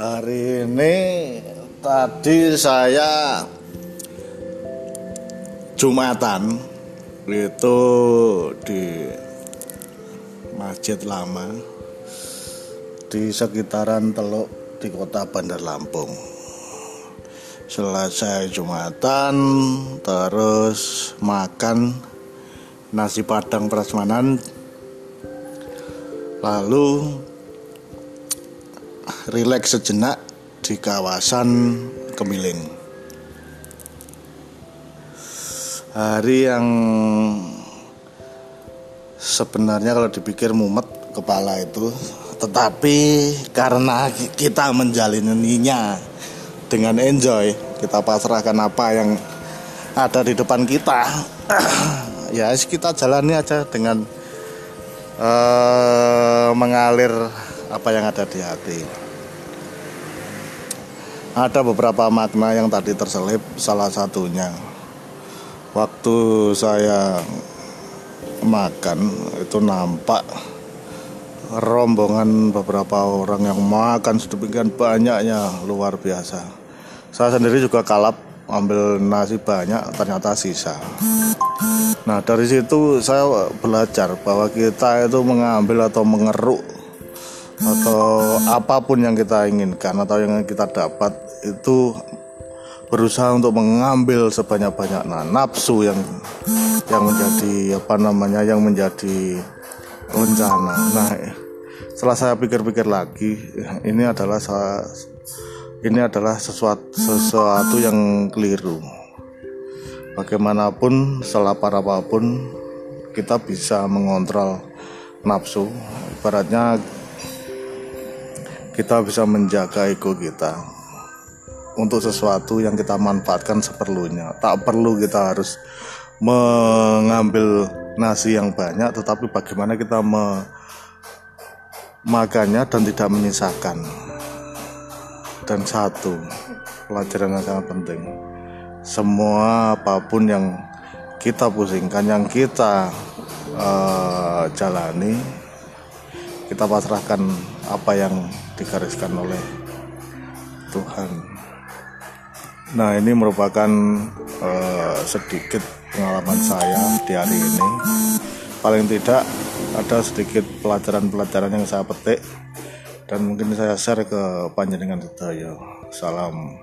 Hari ini tadi saya Jumatan itu di Masjid Lama di sekitaran Teluk di kota Bandar Lampung. Selesai Jumatan terus makan nasi padang prasmanan lalu rileks sejenak di kawasan Kemiling. Hari yang sebenarnya kalau dipikir mumet kepala itu, tetapi karena kita menjalininya dengan enjoy, kita pasrahkan apa yang ada di depan kita. ya kita jalani aja dengan uh, mengalir apa yang ada di hati ada beberapa makna yang tadi terselip salah satunya waktu saya makan itu nampak rombongan beberapa orang yang makan sedemikian banyaknya luar biasa. Saya sendiri juga kalap ambil nasi banyak ternyata sisa. Nah dari situ saya belajar bahwa kita itu mengambil atau mengeruk atau apa pun yang kita inginkan atau yang kita dapat itu berusaha untuk mengambil sebanyak-banyak nah, nafsu yang yang menjadi apa namanya yang menjadi rencana. Nah, setelah saya pikir-pikir lagi, ini adalah ini adalah sesuatu sesuatu yang keliru. Bagaimanapun, selapar apa pun, kita bisa mengontrol nafsu. Ibaratnya kita bisa menjaga ego kita untuk sesuatu yang kita manfaatkan seperlunya. Tak perlu kita harus mengambil nasi yang banyak, tetapi bagaimana kita memakannya dan tidak menyisakan. Dan satu pelajaran yang sangat penting, semua apa pun yang kita pusingkan, yang kita uh, jalani, kita pasrahkan apa yang digariskan oleh Tuhan. Nah, ini merupakan uh, sedikit pengalaman saya di hari ini. Paling tidak ada sedikit pelajaran-pelajaran yang saya petik dan mungkin saya share ke panjenengan sedaya. Salam